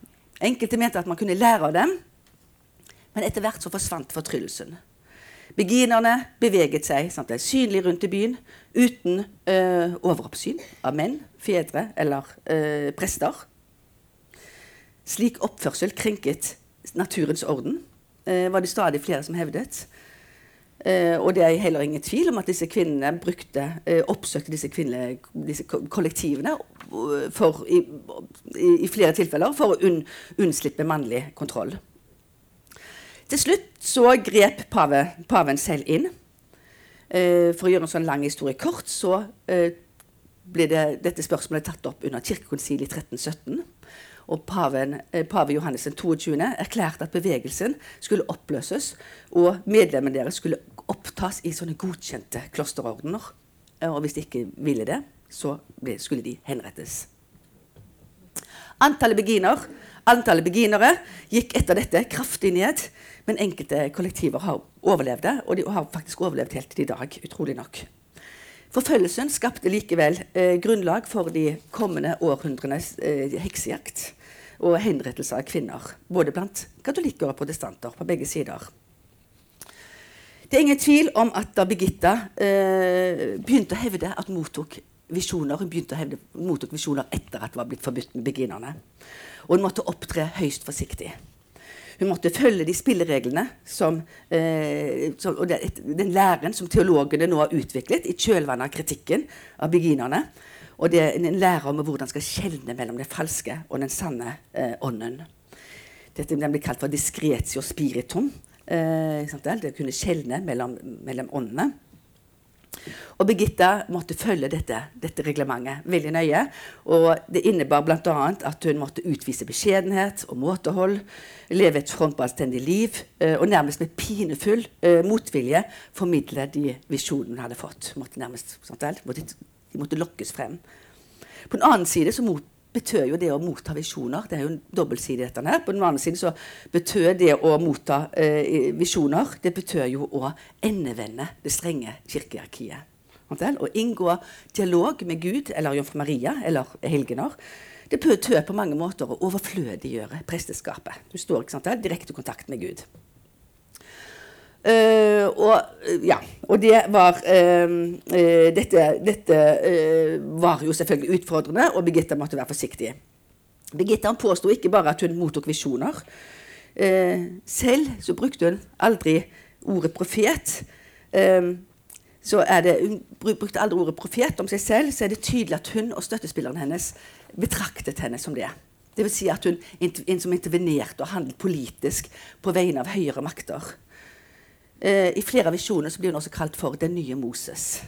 Enkelte mente at man kunne lære av dem, men etter hvert så forsvant fortryllelsen. Beginerne beveget seg sant? synlig rundt i byen uten eh, overoppsyn av menn, fedre eller eh, prester. Slik oppførsel krenket naturens orden, var det stadig flere som hevdet. Eh, og det er heller ingen tvil om at disse kvinnene brukte, eh, oppsøkte disse, kvinne, disse kollektivene eh, for, i, i, flere tilfeller for å unn, unnslippe mannlig kontroll. Til slutt så grep pave, paven selv inn. Eh, for å gjøre en sånn lang historie kort, så eh, ble det, dette spørsmålet tatt opp under kirkekonsilet i 1317. Og paven, eh, pave Johannes 22. erklærte at bevegelsen skulle oppløses, og medlemmene deres skulle opptas i sånne godkjente klosterordener. Eh, Og hvis de ikke ville det, så ble, skulle de henrettes. Antallet beginer, antallet beginere gikk etter dette kraftig ned, men enkelte kollektiver har overlevd det, og de har faktisk overlevd helt til i dag, utrolig nok. Forfølgelsen skapte likevel eh, grunnlag for de kommende århundrenes eh, heksejakt og henrettelse av kvinner, både blant katolikker og protestanter på begge sider. Det er ingen tvil om at da Birgitta eh, begynte å hevde at hun mottok visjoner, hun begynte å hevde mottok visjoner etter at det var blitt forbudt med beginnerne. Og hun måtte opptre høyst forsiktig. Hun måtte følge de spillereglene som, eh, som, og den læren som teologene nå har utviklet i kjølvannet av kritikken av beginnerne. Og det er en lærer om hvordan skal skjelne mellom det falske og den sanne eh, ånden. Dette den blir kalt for discretio spiritum. Eh, det å kunne skjelne mellom, mellom åndene. Og Birgitta måtte følge dette, dette reglementet veldig nøye. Og det innebar bl.a. at hun måtte utvise beskjedenhet og måtehold, leve et frontballstendig liv eh, og nærmest med pinefull eh, motvilje formidle de visjonene hun hadde fått. Måtte nærmest? Måtte, de måtte lokkes frem. På den annen side så betød jo det å motta visjoner Det er jo en dobbeltside i dette. her. På den andre siden så betød det å motta eh, visjoner Det betød jo å endevende det strenge kirkearkiet. Å inngå dialog med Gud eller Jomfru Maria eller helgener. Det betød på mange måter å overflødiggjøre presteskapet. Du står ikke sant, vel? direkte kontakt med Gud. Eh, og, eh, ja, og det var uh, uh, Dette, dette var jo selvfølgelig utfordrende, og Birgitta måtte være forsiktig. Birgitta påsto ikke bare at hun mottok visjoner. Selv så brukte hun aldri ordet profet. Eh, så er det, Hun brukte aldri ordet profet om seg selv, så er det tydelig at hun og støttespilleren hennes betraktet henne som det. Vil si at hun som intervenerte og handlet politisk på vegne av høyere makter. Eh, I flere av visjonene blir hun også kalt for den nye Moses.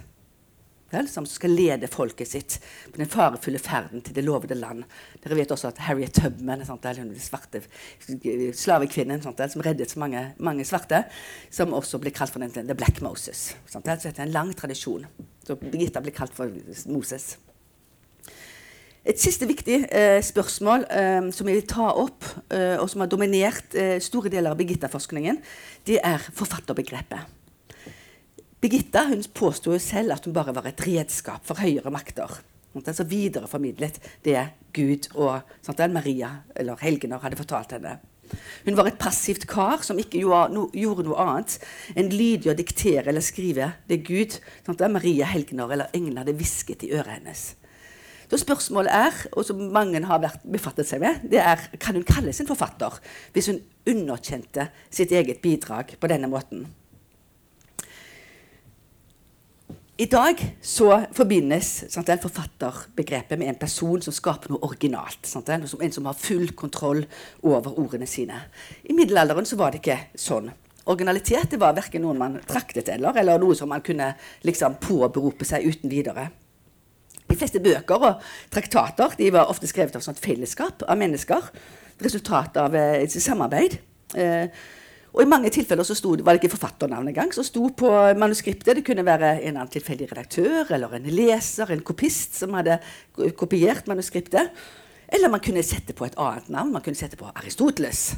Vel, som skal lede folket sitt på den farefulle ferden til det lovede land. Dere vet også at Harriet Tubman, sant, eller hun svarte slavekvinnen sant, som reddet så mange, mange svarte, som også ble kalt for den, The Black Moses. Sant, så dette er en lang tradisjon. Så Birgitta ble kalt for Moses. Et siste viktig eh, spørsmål eh, som jeg vil ta opp, eh, og som har dominert eh, store deler av Birgitta-forskningen, det er forfatterbegrepet. Birgitta hun påsto selv at hun bare var et redskap for høyere makter. Har altså videreformidlet det Gud og sant, Maria eller helgener hadde fortalt henne. Hun var et passivt kar som ikke gjorde, no, gjorde noe annet enn lydig å diktere eller skrive det Gud, sant, Maria, helgener eller englene hadde hvisket i øret hennes. Så spørsmålet er, og som mange har vært, befattet seg med, det er kan hun kalles en forfatter hvis hun underkjente sitt eget bidrag på denne måten. I dag så forbindes sant, forfatterbegrepet med en person som skaper noe originalt. Sant, en som har full kontroll over ordene sine. I middelalderen så var det ikke sånn. originalitet det var verken noe man traktet eller, eller noe som man kunne liksom påberope seg uten videre. De fleste bøker og traktater de var ofte skrevet av et fellesskap av mennesker. Resultatet av eh, et samarbeid. Eh, og I mange tilfeller så stod, var det ikke forfatternavn engang. som sto på manuskriptet. Det kunne være en annen tilfeldig redaktør eller en leser, en kopist, som hadde kopiert manuskriptet. Eller man kunne sette på et annet navn. Man kunne sette på Aristoteles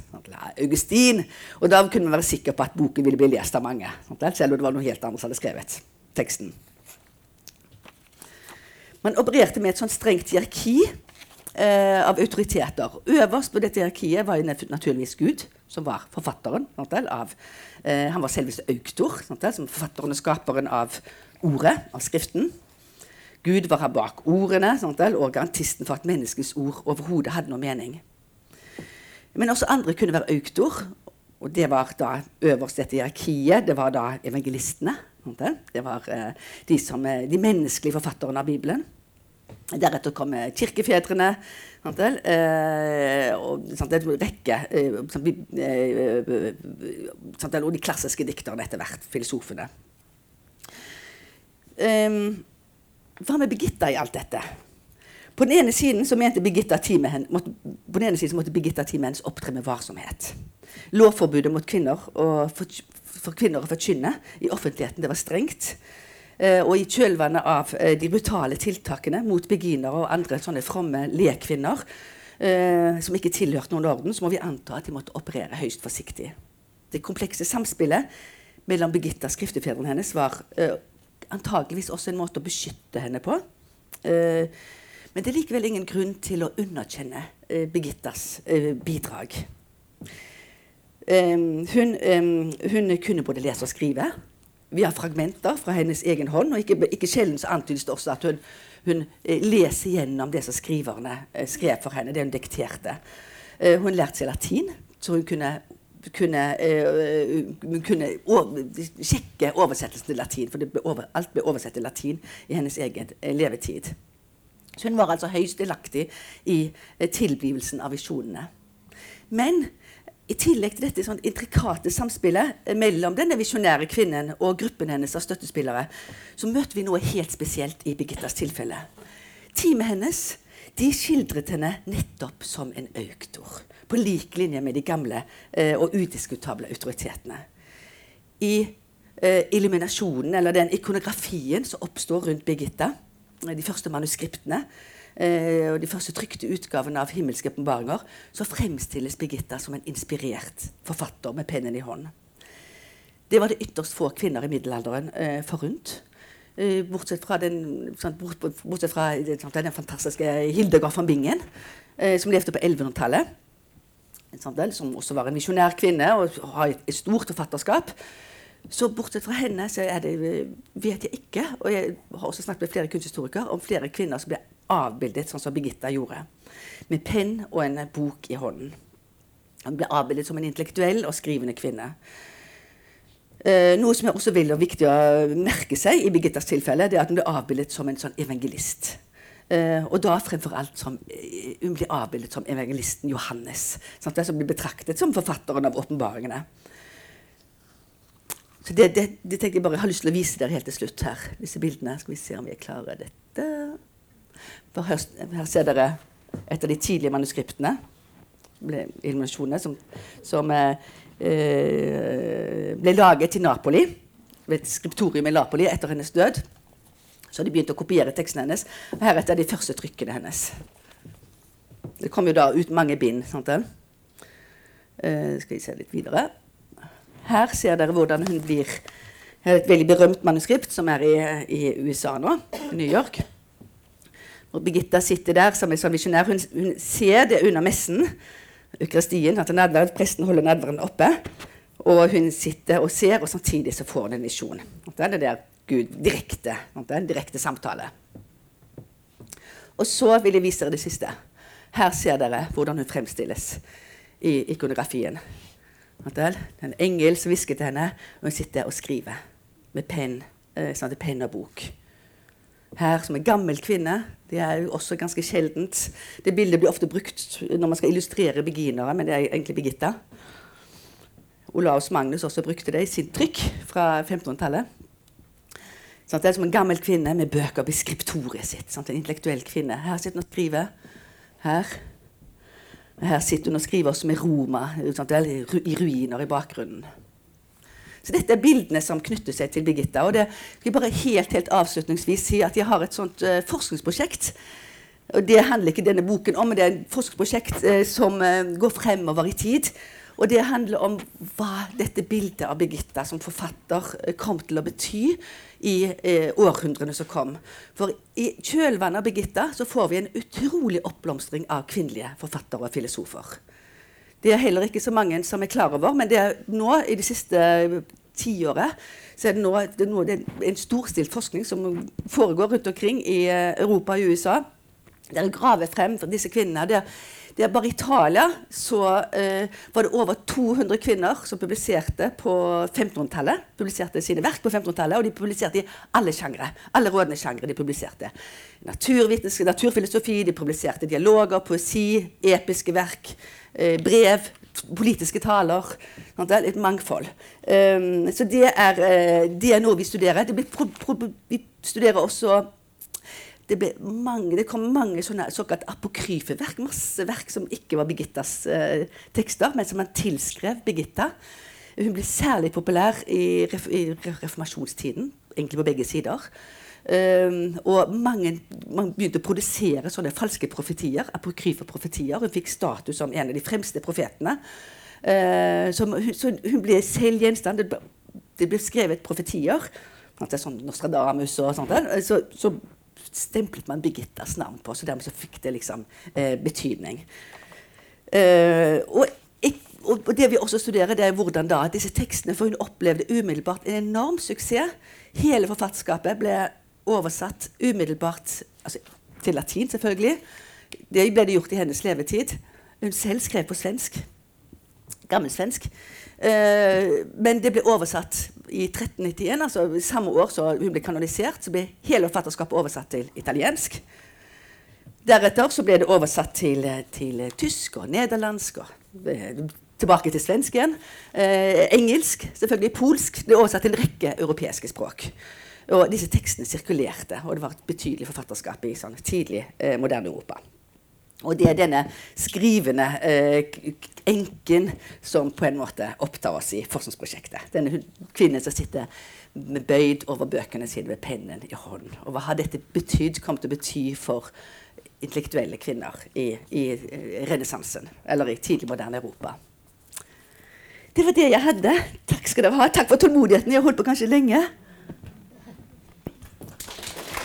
Augustin. Og da kunne man være sikker på at boken ville bli lest av mange. Selv om det var noe helt annet som hadde skrevet teksten. Man opererte med et sånt strengt hierarki eh, av autoriteter. Øverst på dette hierarkiet var naturligvis Gud, som var forfatteren. Av, eh, han var selveste auktor, som forfatteren og skaperen av ordet, av Skriften. Gud var her bak ordene og garantisten for at menneskets ord overhodet hadde noe mening. Men også andre kunne være auktor. Og det var da øverst dette hierarkiet. Det var da evangelistene. Det var eh, de, som, eh, de menneskelige forfatterne av Bibelen. Deretter kom kirkefedrene. Eh, og sant, en rekke eh, sant, eh, Og de klassiske dikterne etter hvert. Filosofene. Um, hva med Birgitta i alt dette? På den ene siden så mente Birgitta måtte, på den ene siden måtte Birgitta hennes opptre med varsomhet. Lovforbudet mot kvinner og for, for kvinner å forkynne i offentligheten det var strengt. Eh, og i kjølvannet av eh, de brutale tiltakene mot beginere og andre sånne fromme lekvinner eh, som ikke tilhørte noen orden, så må vi anta at de måtte operere høyst forsiktig. Det komplekse samspillet mellom Birgitta og skriftefedrene hennes var antageligvis også en måte å beskytte henne på. Men det er likevel ingen grunn til å underkjenne Birgittas bidrag. Hun, hun, kunne både lese og skrive. Vi har fragmenter fra hennes egen hånd. og Ikke, ikke sjelden så antydes det også at hun, hun leser gjennom det som skriverne skrev for henne. det hun dikterte. Hun lærte seg latin, så hun kunne kunne, hun kunne over, sjekke oversettelsen til latin, for ble over, alt ble oversett til latin i hennes egen levetid. Så hun var altså høyst delaktig i tilblivelsen av visjonene. Men i tillegg til dette sånn intrikate samspillet mellom denne visjonære kvinnen og gruppen hennes av støttespillere, så møter vi noe helt spesielt i Birgittas tilfelle. Teamet hennes de skildret henne nettopp som en auktor på lik linje med de gamle eh, og udiskutable autoritetene. I eh, illuminasjonen, eller den ikonografien som oppstår rundt Birgitta, de første manuskriptene eh, og de første trykte utgavene av himmelske åpenbaringer, så fremstilles Birgitta som en inspirert forfatter med pennen i hånd. Det var det ytterst få kvinner i middelalderen eh, forunt. Eh, bortsett fra den, sånn, bortsett fra, sånn, den fantastiske Hildegard von Bingen, eh, som levde på 1100-tallet som også var en misjonær kvinne og har et, stort forfatterskap. Så bortsett fra henne så det, vet jeg ikke, og jeg har også snakket med flere kunsthistorikere, om flere kvinner som ble avbildet sånn som Birgitta gjorde. Med penn og en bok i hånden. Hun ble avbildet som en intellektuell og skrivende kvinne. Eh, noe som er også veldig viktig å merke seg i Birgittas tilfelle, det er at hun ble avbildet som en sånn evangelist. Uh, og da fremfor alt som uh, hun blir avbildet som evangelisten Johannes. Sant? Som blir betraktet som forfatteren av åpenbaringene. Så det, det, det tenkte jeg bare jeg har lyst til å vise dere helt til slutt her. Disse bildene. Skal vi se om vi klarer dette. For her, her ser dere et av de tidlige manuskriptene. Illuminasjonene som, som eh, ble laget i Napoli. Ved et skriptorium i Napoli etter hennes død. Så de begynte å kopiere teksten hennes. Og heretter er de første trykkene hennes. Det kom jo da ut mange bind. Sant det? Eh, skal vi se litt videre. Her ser dere hvordan hun blir Her er et veldig berømt manuskript som er i, i USA nå, i New York. Og Birgitta sitter der som en sånn visjonær. Hun, hun, ser det under messen, Ukristien, at nadverd, presten holder nadveren oppe. Og hun sitter og ser, og samtidig så får hun en visjon. Det er det der Gud direkte. En direkte samtale. Og så vil jeg vise dere det siste. Her ser dere hvordan hun fremstilles i ikonografien. Det er En engel som hvisker til henne, og hun sitter og skriver med penn, eh, sånn penn og bok. Her som en gammel kvinne. Det er jo også ganske sjeldent. Det bildet blir ofte brukt når man skal illustrere beginere, men det er egentlig Birgitta. Olaus Magnus også brukte det i sitt trykk fra 1500-tallet. Sånn, det er som en gammel kvinne med bøker på skriptoriet sitt. Sånn, en intellektuell kvinne. Her sitter hun og skriver. Her. Her sitter hun og skriver også med Roma sånn, i ruiner i bakgrunnen. Så Dette er bildene som knytter seg til Birgitta. og det skal jeg bare helt, helt avslutningsvis si at Jeg har et sånt uh, forskningsprosjekt. og Det handler ikke denne boken om, men det er et forskningsprosjekt uh, som uh, går fremover i tid. Og det handler om hva dette bildet av Birgitta som forfatter kom til å bety i eh, århundrene som kom. For i kjølvannet av Birgitta så får vi en utrolig oppblomstring av kvinnelige forfattere og filosofer. Det er heller ikke så mange som er klar over, men det er nå i det siste tiåret så er det nå, det er nå det er en storstilt forskning som foregår rundt omkring i eh, Europa og USA. Der graver frem for disse kvinnene. Det er det er bare i Italia så eh, var det over 200 kvinner som publiserte på 1500-tallet. Publiserte sine verk på 1500-tallet, og de publiserte i alle sjangre. Alle rådende sjangre de publiserte. Naturfilosofi, de publiserte dialoger, poesi, episke verk, brev, politiske taler. Det er et mangfold. Um, så det er, uh, det er, noe vi studerer. vi studerer også det, mange, det, kom mange sånne såkalt apokryfe verk. Masse verk som ikke var Birgittas eh, tekster, men som han tilskrev Birgitta. Hun ble særlig populær i, ref, i reformasjonstiden, egentlig på begge sider. Um, og mange, man begynte å produsere sånne falske profetier, apokryfe profetier. Hun fikk status som en av de fremste profetene. Uh, så, hun, så hun ble selv gjenstand. Det, det ble skrevet profetier. Sånn Nostradamus og sånt. Så, så stemplet man Birgittas navn på, så dermed så fikk det liksom eh, betydning. Uh, og, og, det vi også studerer, det er hvordan da disse tekstene For hun opplevde umiddelbart en enorm suksess. Hele forfatterskapet ble oversatt umiddelbart altså, til latin, selvfølgelig. Det ble det gjort i hennes levetid. Hun selv skrev på svensk. Gammelsvensk. Uh, men det ble oversatt i 1391, altså samme år som hun ble kanonisert, så ble hele forfatterskapet oversatt til italiensk. Deretter så ble det oversatt til, til tysk og nederlandsk og uh, tilbake til svensk igjen. Uh, engelsk, selvfølgelig polsk. Det ble oversatt til en rekke europeiske språk. Og disse tekstene sirkulerte, og det var et betydelig forfatterskap i sånn tidlig moderne Europa. Og det er denne skrivende eh, enken som på en måte opptar oss i forskningsprosjektet. Denne kvinnen som sitter bøyd over bøkene sine med pennen i hånden. Og hva har dette betydd, kommet til å bety for intellektuelle kvinner i, i eh, renessansen, eller i tidlig moderne Europa? Det var det jeg hadde. Takk skal dere ha. Takk for tålmodigheten. Jeg har holdt på kanskje lenge.